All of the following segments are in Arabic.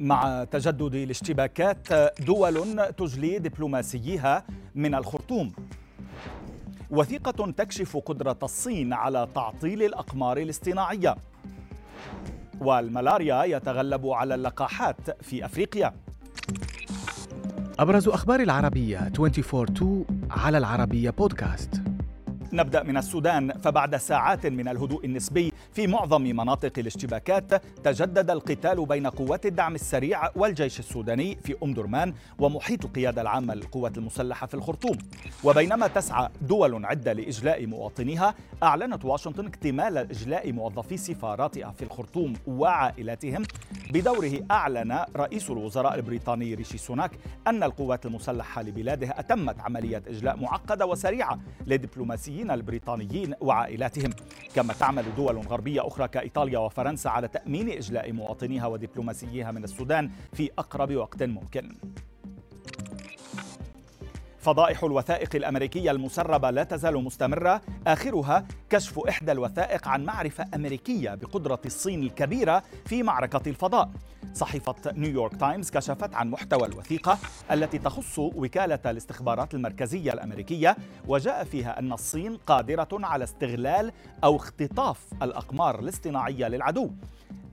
مع تجدد الاشتباكات دول تجلي دبلوماسيها من الخرطوم. وثيقة تكشف قدرة الصين على تعطيل الأقمار الاصطناعية. والملاريا يتغلب على اللقاحات في أفريقيا. أبرز أخبار العربية 24 على العربية بودكاست نبدأ من السودان فبعد ساعات من الهدوء النسبي في معظم مناطق الاشتباكات تجدد القتال بين قوات الدعم السريع والجيش السوداني في أم درمان ومحيط القيادة العامة للقوات المسلحة في الخرطوم. وبينما تسعى دول عدة لإجلاء مواطنيها أعلنت واشنطن اكتمال إجلاء موظفي سفاراتها في الخرطوم وعائلاتهم. بدوره أعلن رئيس الوزراء البريطاني ريشي سوناك أن القوات المسلحة لبلاده أتمت عملية إجلاء معقدة وسريعة لدبلوماسيين البريطانيين وعائلاتهم. كما تعمل دول غربية أخرى كإيطاليا وفرنسا على تأمين إجلاء مواطنيها ودبلوماسييها من السودان في أقرب وقت ممكن. فضائح الوثائق الأمريكية المسربة لا تزال مستمرة. آخرها كشف إحدى الوثائق عن معرفة أمريكية بقدرة الصين الكبيرة في معركة الفضاء. صحيفة نيويورك تايمز كشفت عن محتوى الوثيقة التي تخص وكالة الاستخبارات المركزية الأمريكية وجاء فيها أن الصين قادرة على استغلال أو اختطاف الأقمار الاصطناعية للعدو.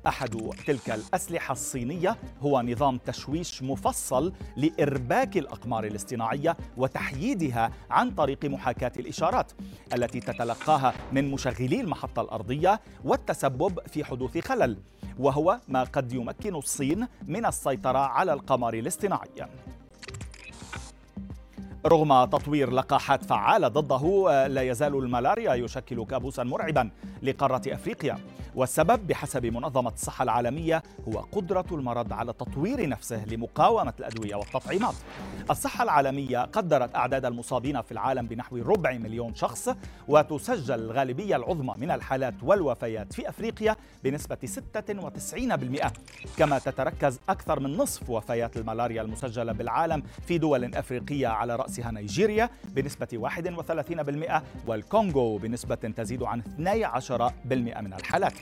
أحد تلك الأسلحة الصينية هو نظام تشويش مفصل لإرباك الأقمار الاصطناعية وتحييدها عن طريق محاكاة الإشارات التي تتلقاها من مشغلي المحطة الأرضية والتسبب في حدوث خلل وهو ما قد يمكن الصين من السيطرة على القمر الاصطناعي. رغم تطوير لقاحات فعالة ضده لا يزال الملاريا يشكل كابوسا مرعبا لقارة أفريقيا. والسبب بحسب منظمة الصحة العالمية هو قدرة المرض على تطوير نفسه لمقاومة الأدوية والتطعيمات. الصحة العالمية قدرت أعداد المصابين في العالم بنحو ربع مليون شخص وتسجل الغالبية العظمى من الحالات والوفيات في أفريقيا بنسبة 96% كما تتركز أكثر من نصف وفيات الملاريا المسجلة بالعالم في دول أفريقية على رأسها نيجيريا بنسبة 31% والكونغو بنسبة تزيد عن 12% من الحالات.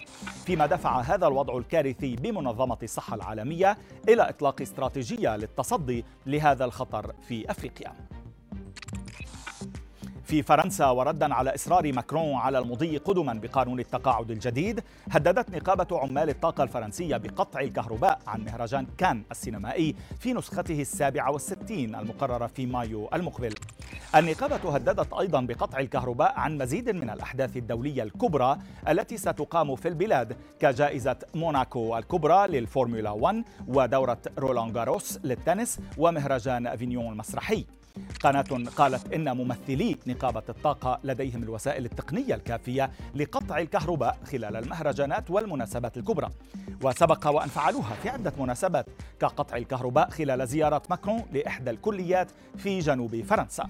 فيما دفع هذا الوضع الكارثي بمنظمة الصحة العالمية إلى إطلاق استراتيجية للتصدي لهذا الخطر في أفريقيا. في فرنسا وردا على إصرار ماكرون على المضي قدما بقانون التقاعد الجديد هددت نقابة عمال الطاقة الفرنسية بقطع الكهرباء عن مهرجان كان السينمائي في نسخته السابعة والستين المقررة في مايو المقبل. النقابة هددت أيضا بقطع الكهرباء عن مزيد من الأحداث الدولية الكبرى التي ستقام في البلاد كجائزة موناكو الكبرى للفورمولا 1 ودورة رولان جاروس للتنس ومهرجان أفينيون المسرحي. قناة قالت إن ممثلي نقابة الطاقة لديهم الوسائل التقنية الكافية لقطع الكهرباء خلال المهرجانات والمناسبات الكبرى. وسبق وأن فعلوها في عدة مناسبات كقطع الكهرباء خلال زيارة ماكرون لإحدى الكليات في جنوب فرنسا.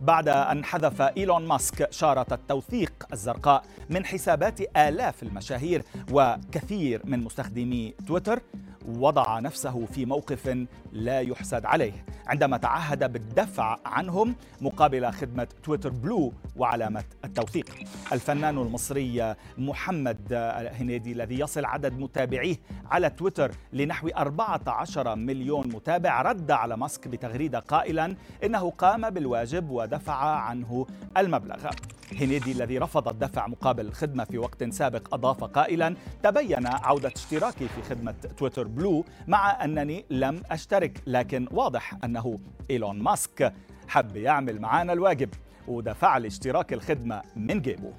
بعد أن حذف إيلون ماسك شارة التوثيق الزرقاء من حسابات آلاف المشاهير وكثير من مستخدمي تويتر وضع نفسه في موقف لا يحسد عليه. عندما تعهد بالدفع عنهم مقابل خدمة تويتر بلو وعلامة التوثيق. الفنان المصري محمد هنيدي الذي يصل عدد متابعيه على تويتر لنحو 14 مليون متابع رد على ماسك بتغريدة قائلا إنه قام بالواجب ودفع عنه المبلغ. هنيدي الذي رفض الدفع مقابل الخدمة في وقت سابق أضاف قائلا تبين عودة اشتراكي في خدمة تويتر بلو مع أنني لم أشترك لكن واضح أنه إيلون ماسك حب يعمل معانا الواجب ودفع لاشتراك الخدمة من جيبه.